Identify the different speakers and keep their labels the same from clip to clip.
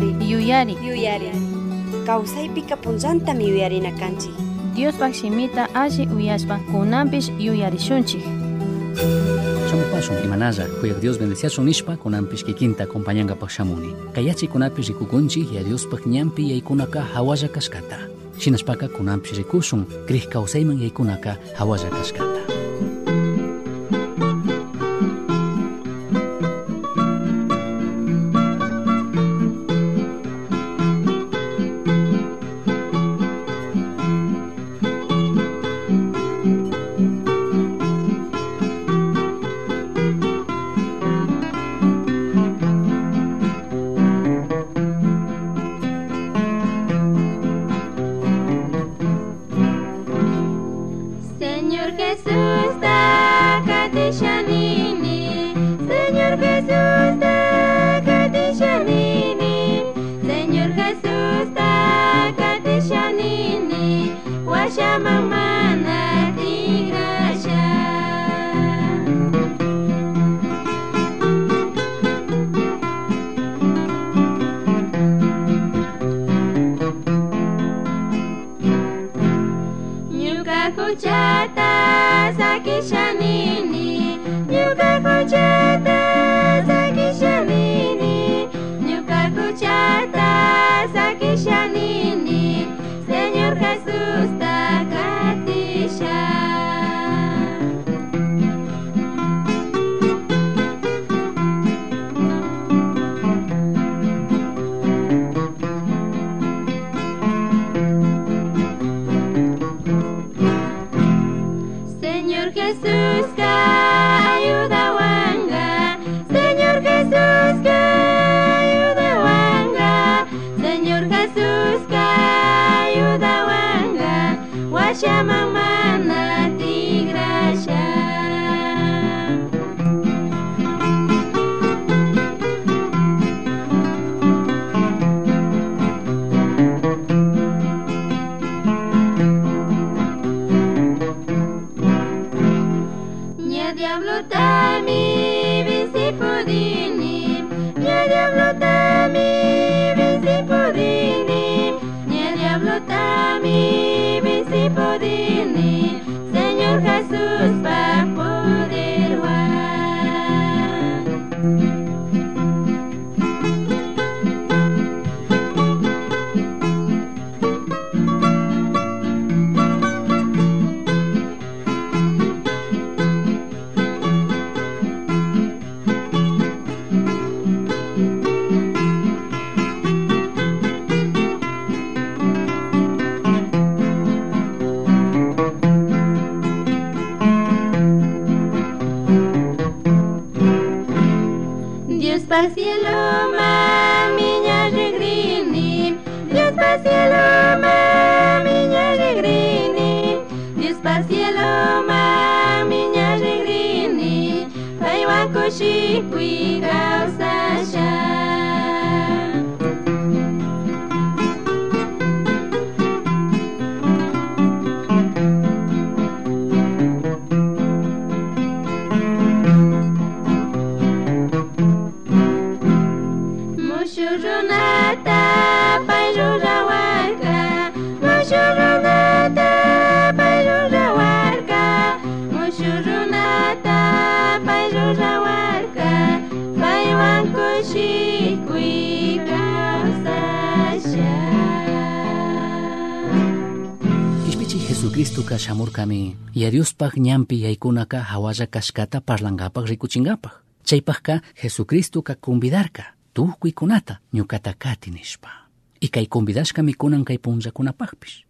Speaker 1: yuyari.
Speaker 2: Yuyari.
Speaker 1: Yuyari. Kawsaypika punllantami yuyarina kanchik
Speaker 2: Diospak shimita alli uyashpa kunanpish yuyarishunchik
Speaker 3: Shamupasun imanalla kuyak Dios bendeciasun nishpa kunanpish kikinta acompañangapak shamuni kayachi kunapish rikukunchik ya Diospak ñampi yaykunaka hawalla kashkata shinashpaka kunanpish rikushun krij kawsayman yaykunaka hawalla kashkata
Speaker 4: Dios pa cielo ma miña regrini Dios pa cielo ma miña regrini Dios pa cielo ma miña regrini Paiwan koshi kui
Speaker 3: Ishpichi Jesucristo ka shamurkami ya Diospaj ñampi yaykunaka hawalla kashkata parlangapaj rikuchingapaj chaypajka Jesucristo ka convidarka tuhkuykunata ñukata kati nishpa y kay convidashkami kunan kay punllakunapajpish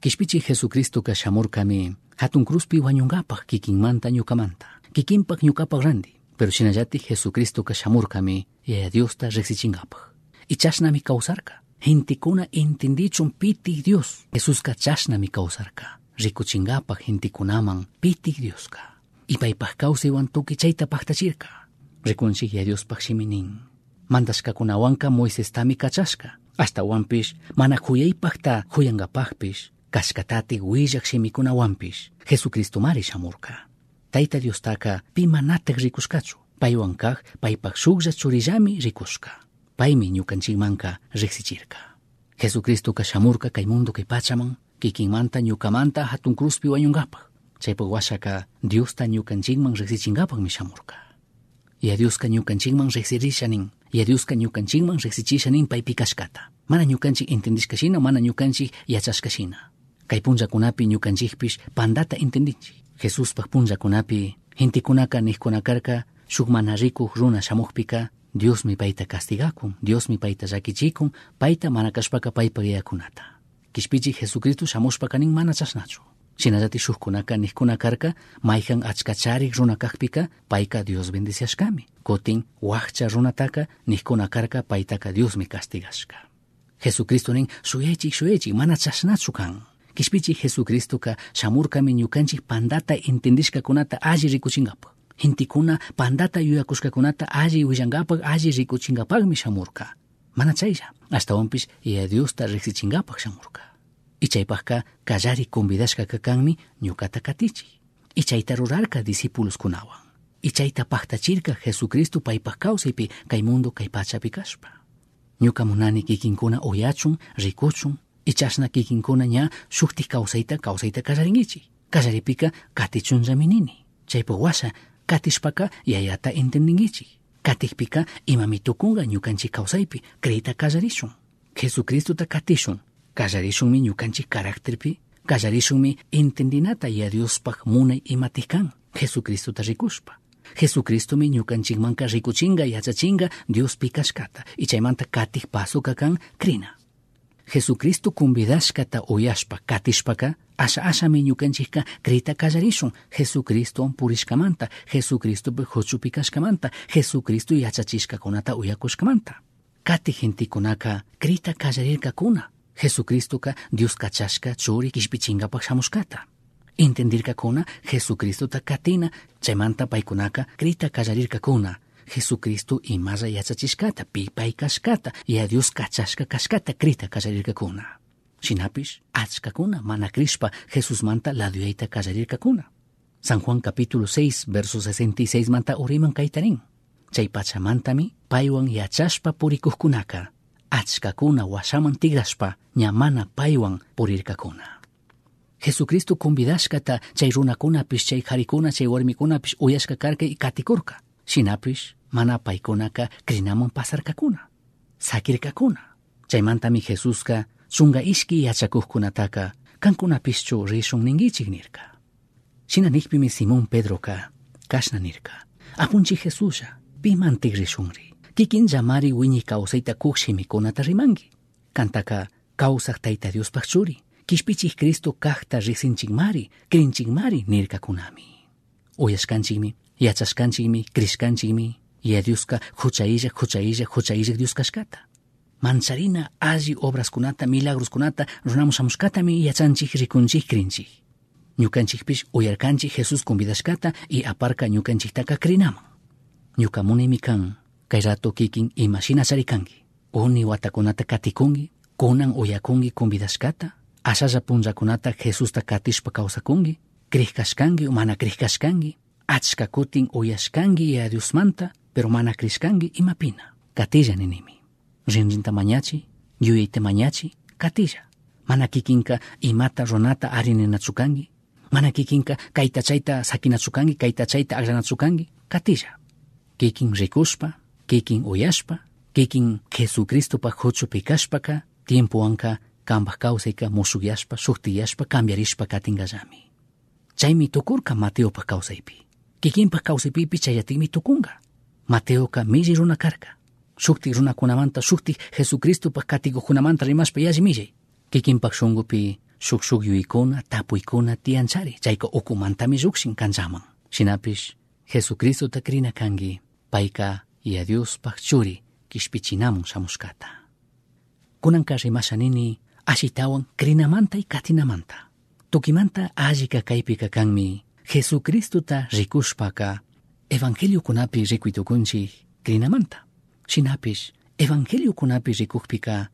Speaker 3: kishpichi Jesucristo ka shamurkami hatun cruzpi wañungapaj kikinmanta ñukamanta kikinpaj ñukapaj randi. Pero shinallati Jesucristo ka shamurkami yaya Diosta riksichingapaj y chashnami kausarka gentikuna entendichun pitik Dios. Jesús ka chashnami rikuchingapaj gentikunaman pitik Dioska y paypaj kawsaywan tuki chayta paktachirka rikunchik ya Diospaj shiminin mandashkakunawanka Moisestami kachashka. Hasta wampish mana khuyaypajta khuyangapajpish kashkatati willak shimikunawanpish. Jesucristomari shamurka. Tayta Diostaka pi manatak rikushkachu. Paywan kaq paypaq shuklla churillami rikushka. Paymi ñukanchikmanka riqsichirka jesucristoka shamurka kay mundo pachaman kikinmanta ñukamanta hatun cruzpi wañunkapaq chaypaq washaka diosta ñukanchikman riqsichinkapaqmi shamurka ya dioska ñukanchikman riqsirishanin ya dioska ñukanchikman riqsichishanin paypi kashkata mana ñukanchik entendishkashina mana ñukanchik yachashkashina kay punllakunapi ñukanchikpish pandata entendinchik jesuspaq punllakunapi hintikunaka nijkunakarka shuk mana rikuq runa shamukpika diosmi payta castigakun diosmi payta llakichikun payta mana kashpaka paypa yakunata kishpichik jesucristo shamushpakanin mana chashnachu shinallatik shukkunaka nijkunakarka mayjan achka charik runa kakpika payka dios bendiciashkami kutin wakcha runataka nijkunakarka paytaka diosmi castigashka jesucristonin shuyaychik shuyaychik mana chashnachu kan. Kishpichik jesucristoka shamurkami ñukanchik pandata entendishkakunata alli rikuchinkapaq hintikuna pandata yuyakushkakunata alli willankapaq alli rikuchinkapaqmi shamurka mana chaylla ashtawanpish Diosta riksichinkapaj shamurka ichaypajka kallari convidashkaka kanmi ñuqata katichiy ichayta rurarka discípuloskunawan ichayta paqtachirka jesucristo paypaj kawsaypi kay mundo kay pachapi kashpa ñuqa munani kikinkuna uyachun rikuchun ichashna kikinkuna ña shuktij kawsayta kawsayta kallarinkichik kallaripika katichunllaminini chaypa washa katishpaka yayata entenninkichik katikpika imamitukunga ñukanchik kawsaypi kriyta kallarishun jesucristuta katishun kallarishunmi ñukanchik karakterpi. Kallarishunmi entendinata yadiuspaj munay imatij kan jesucristuta rikushpa. Jesucristumi ñukanchikmanka rikuchinga yachachinga diospi kashkata ichaymanta katij pasoka kan krina. Jesucristo convidashkata uyashpa katishpaka asha ashami ñukanchikka krita kallarishun jesucriston purishkamanta jesucristopi huchupi kashkamanta jesucristo yachachishkakunata uyakushkamanta. Kati gentikunaka krita kallarirkakuna jesucristoka dios kachashka churi kishpichinkapaq shamushkata. Entendirkakuna jesucristota katina chaymanta paykunaka krita kallarirkakuna jesucristo imalla yachachishkata pipay kashkata ya dios kachashka kashkata krita kallarirkakuna shinapish achkakuna mana krishpa jesusmanta laduyayta kallarirkakuna san juan capítulo 6 verso 66 manta uriman kaytarin chay pachamantami paywan yachashpa purikuqkunaka achkakuna washaman tigrashpa ñamana paywan purirkakuna jesucristo convidashkata chay runakunapish chay qarikuna chay warmikunapish uyashka karka y katikurka shinapish mana paykunaka krinaman pasarkakuna sakirkakuna chaymantami jesuska chunga ishki yachakuqkunataka kankunapischu rishun ninkichik nirka shina nikpimi simon pedroka kashna nirka apunchik jesusha pimantik rishunri kikin llamari wiñi kawsayta kuk shimikunata rimanki kantaka kawsaq tayta diospaq churi kishpichik cristo kaqta riqsinchikmari krinchikmari nirkakunami uyashkanchikmi yachashkanchikmi krishkanchikmi ya dioska huchayilla huchayilla huchayilla dios kashkata mancharina alli obraskunata milagroskunata runamushamushkatami yachanchik rikunchik krinchik. Ñukanchikpish uyarkanchik jesus convidashkata y aparka ñukanchiktaka krinaman ñuka munaymi kan kay rato kikin imashina charikanki. Uni watakunata katikunki kunan uyakunki convidashkata ashalla punllakunata jesusta katishpa kawsakunki krikashkanki mana krikashkanki achkakutin uyashkanki diosmanta pero mana krishkanki imapina katilla ninimi rinrinta mañachi yuyayta mañachi katilla mana kikinka imata runata arininachukanki mana kikinka kayta chayta sakinachukanki kayta chayta agranachukanki katilla kikin rikuspa kikin uyashpa kikin jesucristopa huchupikashpaka tiempowanka kanpak kawsayka musukyashpa shuktiyashpa cambiarishpa katinkallami chaymi tukurka mateopaj kawsaypi kikinpak kawsaypipi chayatikmi tukunga mateoka milli runa karka shuktik runakunamanta shuktik jesucristopak katikuqkunamanta rimashpa yalli millay kikinpak shunkupi shuk shuk yuykuna tapuykuna tiyanchari chayka ukumantami llukshin kanllaman shinapish jesucristota krina kanki payka ya diospak churi kishpichinamun shamushkata kunanka rimashanini ashitawan krinamanta y katinamanta tukimanta allika kaypika kanmi jesucristota rikushpaka evangeliokunapi rikuytukunchik krinamanta shinapish evangeliokunapi rikukpika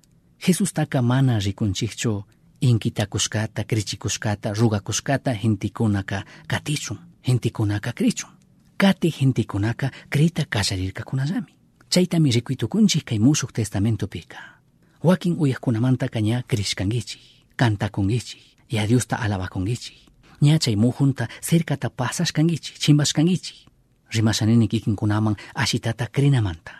Speaker 3: jesustaka mana rikunchikchu inkitakushkata krichikushkata rugakushkata hintikunaka katichun hintikunaka krichun kati hintikunaka krita kallarirkakunallami chaytami rikuitukunchik kay mushuk testamentopika wakin uyaqkunamanta ña krishkankichik kantakunkichik ya Diosta alabakunkichik ña chay mujunta cercata pasashkankichik chimbashkankichik rimashanini kikinkunaman ashitata krinamanta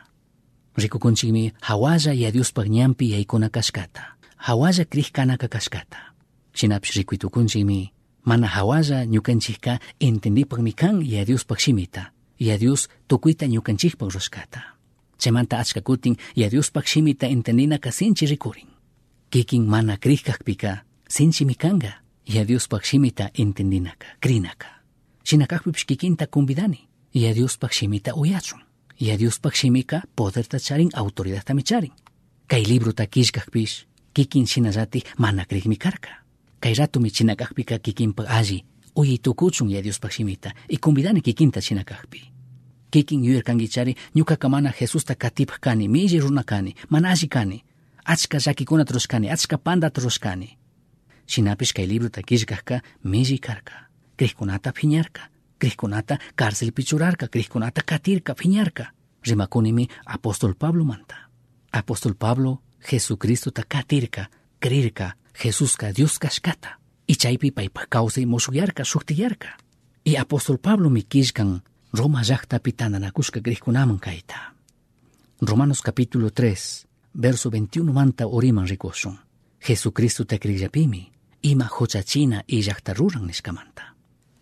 Speaker 3: rikukunchikmi hawalla ya Diospak ñampi yaykuna kashkata hawalla krikkanaka kashkata shinapish rikuitukunchikmi mana hawalla ñukanchikka entendipakmi kan ya Diospak shimita ya Dios tukuyta ñukanchikpak rushkata chaymanta achka kutin ya Diospak shimita entendinaka sinchi rikurin kikin mana krikakpika sinchimi kanga για Διος παξίμητα εν την δίνακα, κρίνακα. Συνακάχου ψυχικήν τα κομπιδάνη, για Διος παξίμητα ουιάτσουν. Για Διος παξίμικα πόδερ τα τσάριν, αυτοριδά τα μητσάριν. Καϊ λίβρο τα κίσκαχ πεις, κίκιν συναζάτη μάνα κρίγμη κάρκα. Καϊ ράτου με συνακάχ πήκα κίκιν παγάζι, ουι το κούτσουν για Διος παξίμητα, η κομπιδάνη κίκιν τα συνακάχ πει. Κίκιν γιουερ καγκιτσάρι, νιούκα καμάνα Χεσούς τα κατήπ κάνει, μη γυρούν να κάνει, μανάζι κάνει. Άτσκα ζακικούνα τροσκάνει, άτσκα πάντα. Shinapish kay librota kishkakka milli karka. Krikkunata phiñarka krikkunata cárcelpi churarka krikkunata katirka phiñarka rimakunimi apóstol Pablo manta. Apóstol Pablo Jesucristota katirka krirka Jesuska Dios kashkata y chaypi paypak kawsay mushuyarka shuktiyarka. Y apóstol Pablo mi kishkan Roma llaqtapi tananakushka krikkunaman kayta. Romanos capítulo 3 verso 21 manta oriman rikushun Jesucristota krillapimi ima huchachina illakta ruran nishkamanta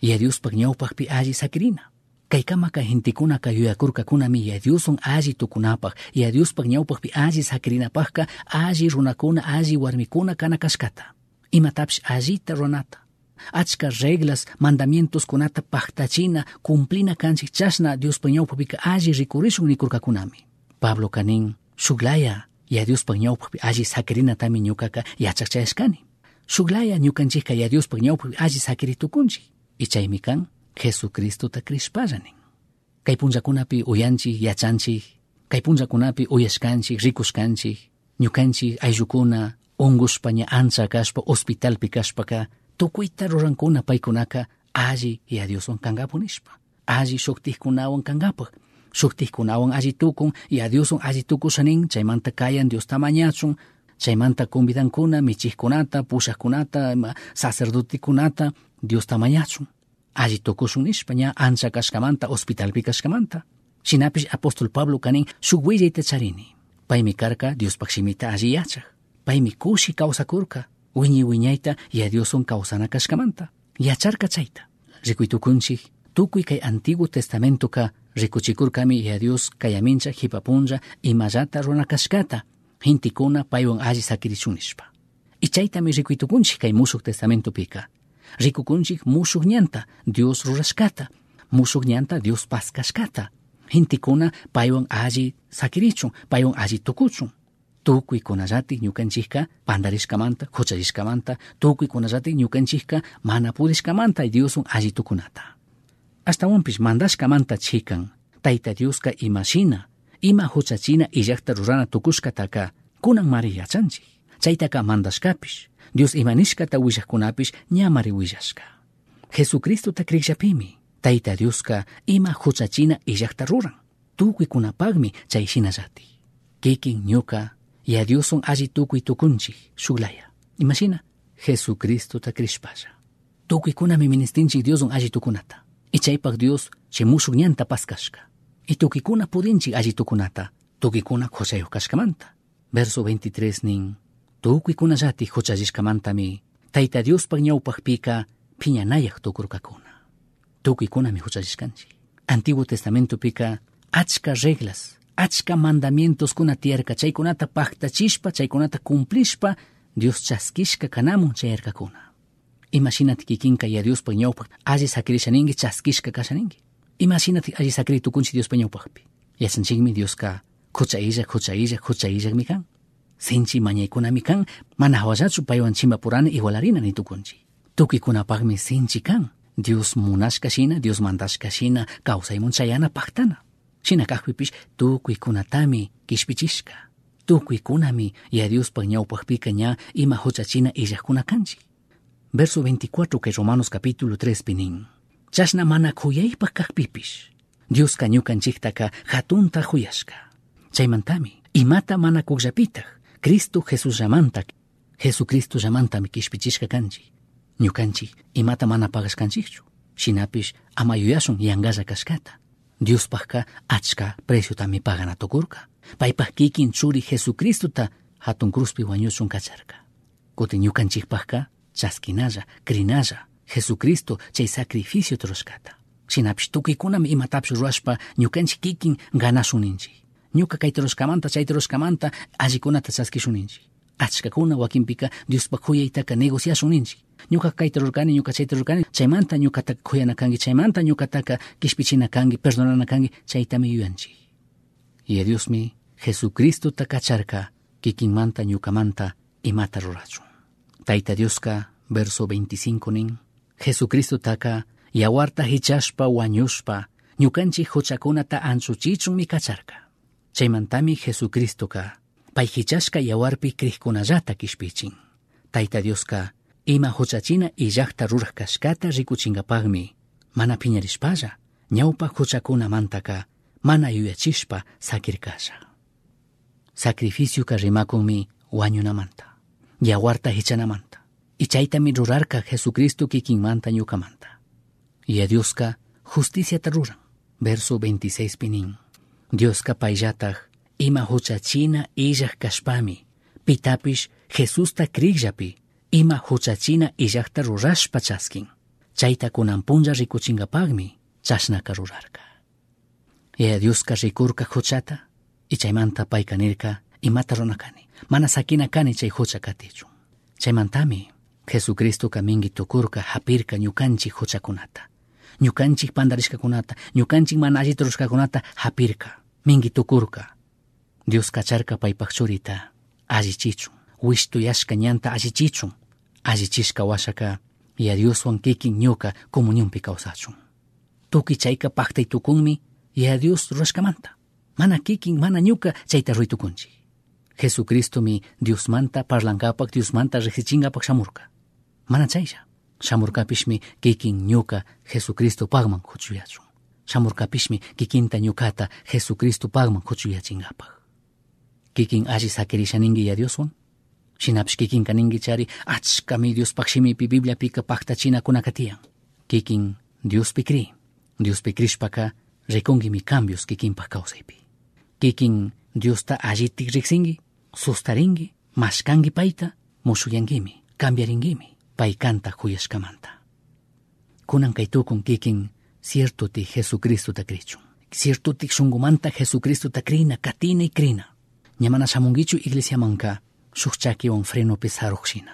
Speaker 3: yadiuspaq ñawpaqpi alli sakirina kaykama ka gentikuna ka yuyakurkakunami yadiusun alli tukunapaq yadiuspaq ñawpaqpi alli sakirinapaqqa alli runakuna alli warmikuna kana kashkata imatapish allita runata achka reglas mandamientoskunata paktachina cumplina kanchik chasna diospa ñawpapika alli rikurishun nikurkakunami pablo kanin shuklaya yadiuspaq ñawpaqpi alli sakirinatami ñukaka yachaqchayashkani shuglaya ñukanchikka ya Diospak ñawpakpi alli sakiritukunchik y chaymi kan Jesucristota krishpallanin kay punllakunapi uyanchik yachanchik kay punllakunapi uyashkanchik rikushkanchik ñukanchik ayllukuna ungushpa ña ancha kashpa hospitalpi kashpaka tukuyta rurankuna paykunaka alli ya Dioswan kangapu nishpa. Alli shuktijkunawan kangapak shuktijkunawan alli tukun ya Dioswan alli tukushanin chaymanta kayan Diosta mañachun chaymanta convidankuna michijkunata pushakkunata sacerdotikunata Diosta mañachun alli tukushun nishpa ña ancha kashkamanta hospitalpi kashkamanta. Shinapish apóstol Pablo kanin shuk willayta charini. Paymi karka Diospak shimita alli yachaq paymi kushi kawsakurka wiñi wiñayta ya Dioson kawsana kashkamanta. Yacharka chayta. Rikuytukunchik tukuy kay antiguo testamentoka rikuchikurkami ya Dios kayamincha hipapuncha imallata runakashkata hintikuna paywan alli sakirichun nishpa y chaytami rikuytukunchik kay mushuk testamentopika rikukunchik mushuk ñanta Dios rurashkata. Mushuk ñanta Dios paskashkata. Hintikuna paywan alli sakirichun paywan alli tukuchun. Tukuykunallatik ñukanchikka pandarishkamanta hucharishkamanta tukuykunallatik ñukanchikka mana pudishkamanta Diosun alli tukunata. Ashtawanpish mandashkamanta chikan. Tayta Dioska imashina ima huchachina illakta rurana tukushkataka kunan mari yachanchik chaytaka mandashkapish. Dios imanishkata willakkunapish ñamari willashka. Jesucristota krikllapimi. Tayta Dioska ima huchachina illakta ruran. Tukuykunapagmi chayshinallati kikin ñuka ya Dioson alli tukuy tukunchik. Shuglaya. Imashina Jesucristota krishpalla. Tukuykunami ministinchik Dioson alli tukunata. Y chaypak Dios chay mushuk ñanta paskashka y tukuykuna pudinchik alli tukunata. Tukuykuna huchayuq kashkamanta. Verso 23 nin. Tukuykunallatik huchallishkamantami tayta Diospak ñawpakpika phiñanayaq tukurkakuna. Tukuykunami huchallishkanchik antiguo testamentopika achka reglas achka mandamientoskuna tiyarka chaykunata paktachishpa chaykunata cumplishpa Dios chaskishka kanamun chayarkakuna. Imashinati kikinka ya Diospak ñawpak alli sakirishaninki chaskishka kashaninki imashinati alli sakiri tukunchik Diospak ñawpakpi yachanchikmi Dioska kuchayillak kuchayillak kuchayillakmi kan sinchi mañaykunami kan mana hawallachu paywan chimpapurani igualarina ni tukunchik tukuykunapakmi sinchi kan Dios munashka shina Dios mandashka shina kawsaymun chayana paktana shina kakpipish tukuykunatami kishpichishka tukuykunami ya Diospak ñawpakpika ña ima huchachina illakuna kanchik verso 24 que Romanos capítulo 3 pinin chashna mana kuyaypak kakpipish Dios ñukanchiktaka hatunta huyashka chaymantami imata mana kukllapitaq Cristo Jesus llamanta Jesucristo llamantami kishpichishka kanchik. Ñukanchik imata mana pagashkanchikchu shinapish ama yuyashun yangaza kashkata. Diospajka achka preciotami paganatukurka paypaj kikin churi Jesucristota hatun cruzpi wañuchun kacharka. Kutin ñukanchikpajka chaskinalla krinalla Jesucristo chay sacrificio troskata shinapish tukuykunami imatapish rurashpa ñukanchik kikin ganashuninchik ñuka kay troshkamanta chay troshkamanta allikunata chaskishuninchik achkakuna wakinpika Diospa kuyaytaka negociashuninchik ñuka kayta rurkani ñuka chayta rurkani chaymanta ñukataka kuyana kanki chaymanta ñukataka kishpichina kanki perdonana kanki chaytami yuyanchik y Diosmi Jesucristo takacharka kikinmanta ñukamanta imata rurachun tayta Dioska verso 25 nin Jesucristo taka yawarta hichashpa wañushpa ñukanchik huchakunata anchuchichunmi kacharka chaymantami Jesucristoka pay hichashka yawarpi krikkunallata kishpichin. Tayta Dioska ima huchachina illakta ruraq kashkata rikuchinkapaqmi mana piñarishpalla ñawpa huchakunamantaka mana yuyachishpa sakirkasha sacrificioka rimakunmi wañunamanta yawarta hichanamanta y chaytami rurarka Jesucristo kikinmanta ñukamanta. Y a Dioska justiciata ruran. Verso 26 pinin. Dioska payllataq ima huchachina illaq kashpami. Pitapish Jesusta krikllapi. Ima huchachina illaqta rurashpa chaskin. Chayta kunan punlla rikuchinkapaqmi chashnaka rurarka. Ya Dioska rikurka huchata y chaymanta payka nirka imata runakani. Mana sakina kani chay hucha katichun. Chaymantami Jesucristo kamingi tukurka hapirka ñukanchik huchakunata ñukanchik pandarishkakunata ñukanchik mana allita rushkakunata hapirka mingi tukurka Dios kacharka paypak churita allichichun wishtuyashka ñanta allichichun allichishka washaka y Dioswan kikin ñuka comunionpi kawsachun tuki chayka paktay tukunmi y a Dios rurashkamanta mana kikin mana ñuka chayta ruytukunchik Jesucristo mi Diosmanta parlankapak Diosmanta rikichinkapak shamurka mana chaylla shamurkapishmi kikin ñuka Jesucristo pagman huchuyachun shamurkapishmi kikinta ñukata Jesucristo pagman huchuyachinkapak kikin alli sakirishaninki ya Dioswan shinapish kikinka ninki chari achkami Diospak shimipi Bibliapika paktachinakunaka tiyan kikin Diospi kri Diospi krishpaka rikunkimi cambios kikinpak kawsaypi kikin Diosta allitik riksinki sustarinki mashkanki payta mushuyankimi cambiarinkimi pay kanta kuyashkamanta kunan kay tukun kikin ciertutik Jesucristota krichun. Ciertutik shunkumanta Jesucristota krina katina y krina. Ñamana shamunkichu iglesiamanka shuk chakiwan frenopi saruqshina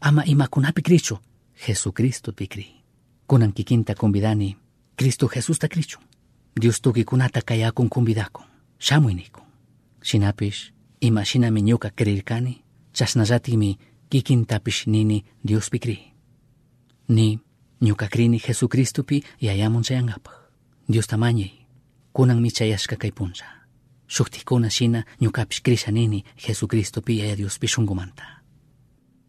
Speaker 3: ama imakunapi krichu Jesucristopi kri. Kunan kikinta convidani Cristo Jesusta krichun. Dios tukikunata kayakun convidakun shamuy nikun. Shinapish ima shinami ñuka krirkani kikinta pishnini Dios pikri. Ni pi Jesucristupi yayamun chayangapaj. Dios tamañey, kunan michayashka kaypuncha. Shuktikkuna shina ñukapish krishanini Jesucristupi e Diospi shunkumanta.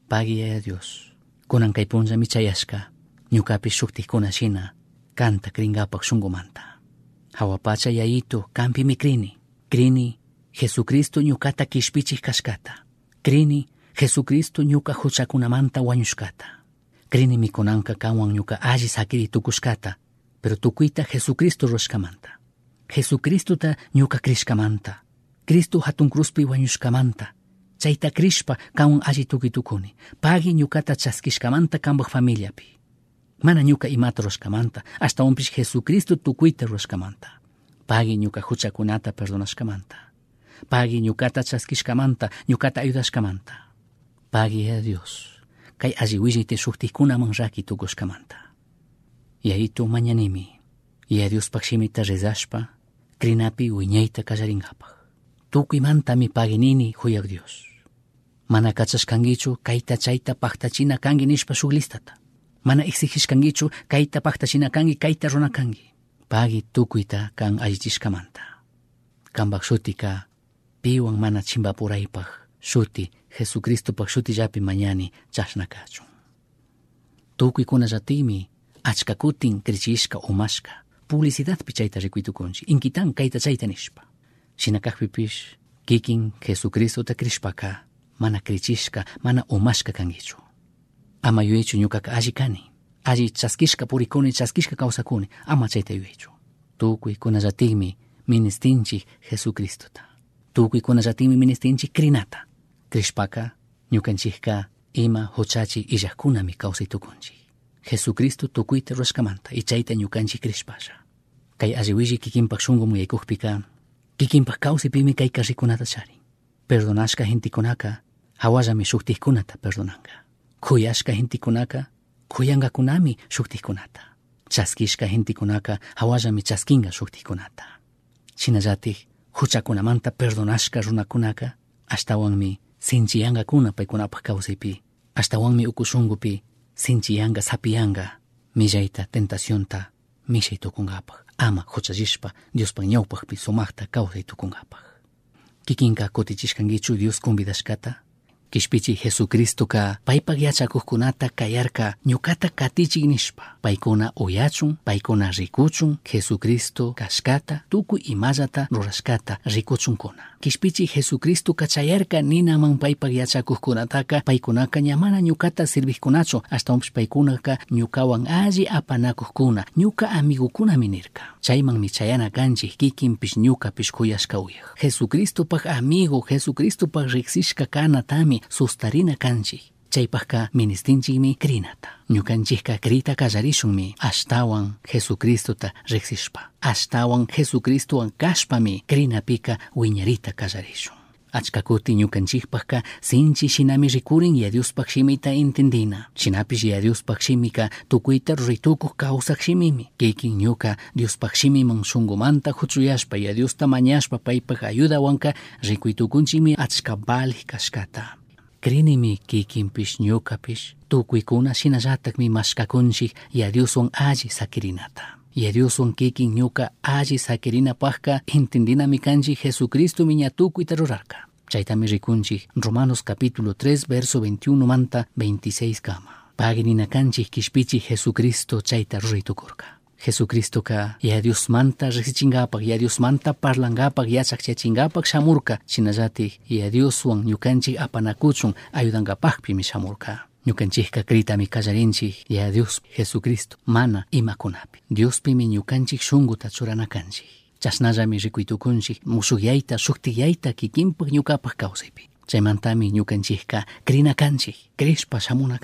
Speaker 3: Pagi e Dios, kunan kaypuncha michayashka ñukapish shuktikkuna shina kanta kringapaj shunkumanta. Hawapacha yayito kampi mikrini, krini Jesucristo ñukata kishpichij kashkata, krini Jesucristo ñuka huchakunamanta wañushkata. Krini mikunanka kanwan ñuka alli sakiri tukushkata pero tukuyta Jesucristo rushkamanta. Jesucristota ñuka krishkamanta. Cristo hatun cruzpi wañushkamanta. Chayta krishpa kanwan alli tukitukuni pagi ñukata chaskishkamanta kanpak familiapi. Mana ñuka imata rushkamanta hasta onpish Jesucristo tukuyta rushkamanta. Pagi ñuka huchakunata perdonashkamanta. Pagi ñukata chaskishkamanta ñukata ayudashkamanta pagi a Dios. Kay aziwisi te suhtikunamang raki tukuskamanta. Yaitu mañanimi, ya Dios paximita rezaspa. krinapi wiñayta kallaringapaj. Tukuymantami paginini huyak Dios. Mana kachas kachashkangichu kayta chayta paktachina kangi nispa suglistata. Mana exigishkangichu kayta paktachina kangi kaita kayta runakangi. Pagi tukuyta kan ayllishkamanta. Kambak sutika piwan mana chimba chimbapuraypaj. Shuti Jesucristopak shutillapi mañani chashna chashnakachun tukuykunallatimi achka kutin krichishka umashka publicidadpi chayta rikuytukunchi inkitan kayta chayta nishpa Shinakakpipish kikin Jesucristota krishpaka mana krichishka mana umashka kangichu. Ama yuechu ñukaka alli kani. Alli chaskishka purikuni chaskishka kawsakuni ama chayta yuechu. Tukuy kunallatikmi ministinchik Jesucristota. Tukuy kunallatikmi ministinchik krinata. Krishpaka ñukanchikka ima huchachi illakkunami kawsaytukunchik. Jesucristo tukuyta rurashkamanta y chayta ñukanchik krishpasha. Kay alliwilli kikinpak shunqu muyaykukpika kikinpak kawsaypimi kay karrikunata charin. Perdonashka gentikunaka hawallami shuktijkunata perdonanka. Kuyashka gentikunaka kuyangakunami shuktijkunata. Chaskishka gentikunaka hawallami chaskinga shuktijkunata. Shinallatik huchakunamanta perdonashka runakunaka ashtawanmi paykunapak kawsaypi ashtawanmi ukushungupi sinchiyanga sapiyanga millayta tentacionta. Mishay tukungapak ama huchallishpa Diospak ñawpakpi sumaqta kawsay tukungapak kikinka kutichishkankichu Dios convidashkata kishpichi Jesucristoka paypak yachakuqkunata kayarka ñukata katichik nishpa. Paykuna uyachun paykuna rikuchun Jesucristo kashkata tukuy imallata rurashkata rikuchunkuna kishpichi Jesucristo kachayarka ninaman paypak yachakuqkunataka paykunaka ñamana ñukata sirvikkunachu ashtawanpish paykunaka ñukawan alli apanakuqkuna ñuka amigukunami nirka chaymanmi chayana kanchik kikinpish ñukapish kuyashka uyaq. Jesucristopak amigo Jesucristopak riksishka kanatami sustarina kanchik chaypajka ministinchikmi krinata ñukanchikka krita kallarishunmi ashtawan jesucristuta riksishpa ashtawan jesucristuwan kashpami krinapika wiñarita kallarishun achka kutin ñukanchikpajka sinchi shinami rikurin yadiuspaj shimita entendina shinapish yadiuspaj shimika tukuyta ritukuj kawsaj shimimi kikin ñuka diospaj shimiman shunkumanta juchuyashpa yadiusta mañashpa paypaj ayudawanka rikuy tukunchikmi achka valig kashkata krinimi kikinpish ñukapish tukuykuna shinallatakmi mashkakunchik ya Dioswan alli sakirinata. Ya Dioswan kikin ñuka alli sakirinapakka entendinami kanchik Jesucristo miña tukuyta rurarka. Chaytami rikunchik Romanos capítulo 3 verso 21 manta 26 kama paginina kanchik kishpichik Jesucristo chayta ruritukurka Jesucristoka ya Dios manta riksichingapak ya Dios manta parlangapak yachakchachingapak shamurka shinallatik ya Dioswan ñukanchik apanakuchun ayudangapakpimi shamurka ñukanchikka kritami kallarinchik ya Dios Jesucristo mana imakunapi. Diospimi ñukanchik shunguta churana kanchik chashnallami rikuytukunchik musukyayta shuktiyayta kikinpak ñukapak kawsaypi. Chaymantami ñukanchikka krina kanchik krishpa shamuna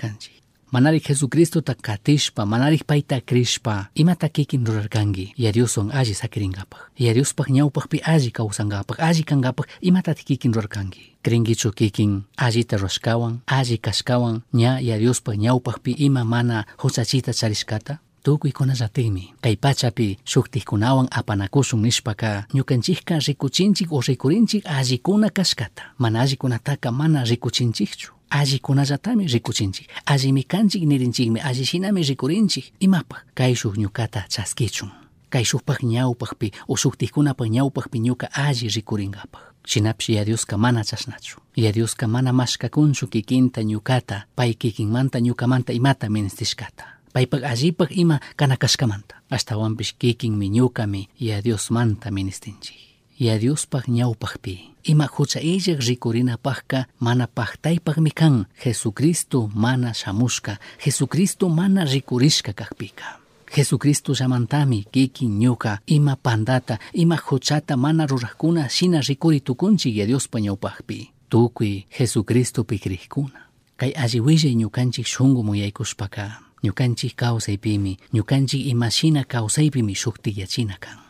Speaker 3: manarik Jesucristota katishpa manarik payta krishpa imata kikin rurarkanki ya Dioswan alli sakiringapak ya Diospak ñawpakpi alli kawsangapak alli kangapak imatati kikin rurarkanki krinkichu kikin allita rurashkawan alli kashkawan ña ya Diospak ñawpakpi ima mana huchachita charishkata tukuykunallatikmi kay pachapi shuktijkunawan apanakushun nishpaka ñukanchikka rikuchinchik o rikurinchik allikuna kashkata mana allikunataka mana rikuchinchikchu allikunallatami rikuchinchik alliminkanchik nirinchikmi allishinami rikurinchik imapaj kayshuk ñukata chaskichun kayshukpaj ñawpajpi o shuktijkunapaj ñawpajpi ñuka alli rikurinkapak shinapish yadiosqa mana chashnachu yadiosqa mana mashkakunchu kikinta ñukata pay kikinmanta ñukamanta imata ministishkata paypak allipaj ima kana kashkamanta ashtawanpish kikinmi ñukami yadiosmanta ministinchik ya Diospak ñawpakpi ima hucha illak rikurinapakka mana paktaypakmi kan Jesucristo mana shamushka. Jesucristo mana rikurishka kakpika Jesucristo llamantami kikin ñuka. Ima pandata ima huchata mana rurakuna shina rikuritukunchik ya Diospa ñawpakpi tukuy Jesucristo pikrikuna kay alliwille ñukanchik shunqu muyaykushpaka ñukanchik kawsaypimi ñukanchik imashina kawsaypimi shuktiyachina kan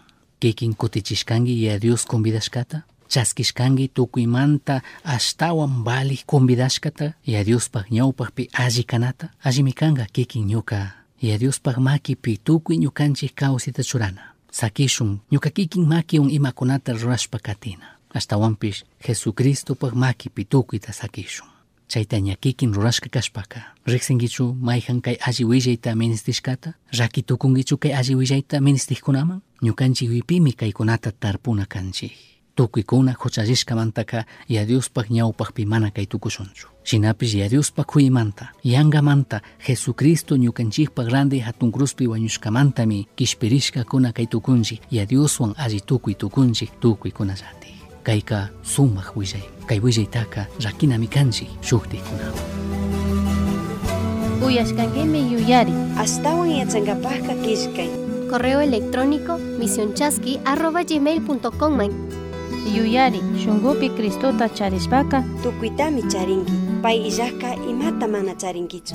Speaker 3: kikin kutichishkanki Dios convidashkata chaskishkanki tukuymanta ashtawan balik convidashkata ya Diospak ñawpakpi alli kanata allimi kanka kikin ñuka ya Diospak makipi tukuy ñukanchik kawsita churana sakishun ñuka kikin makiwan imakunata rurashpa katina ashtawanpish Jesucristopak makipi tukuyta sakishun chayta ñakikin rurashka kashpaka riksinkichu mayjan kay alli willayta ministishkata. Rakitukunkichu kay alli willayta ministijkunaman ñukanchik wipimi kaykunata tarpuna kanchik. Tukuykuna huchallishkamantaka ya Diospak ñawpakpi mana kay tukushunchu. Shinapish ya Diospak huymanta yangamanta Jesucristo ñukanchikpak grande hatun cruzpi wañushkamantami kishpirishkakuna kay tukunchik. Ya Dioswan alli tukuy tukunchik tukuykunallati kayka sumaq willay kay willaytaqa rakinami kanchik shuktiqkunawan
Speaker 2: uyashkankimi yuyari
Speaker 1: Astawan yachankapaqqa kishkay.
Speaker 5: Correo electrónico misionchaski.gmail.com
Speaker 2: yuyari shunkupi Cristota charishpaka
Speaker 1: Tukuitami charinki. Pay illaqqa imata mana charinkichu.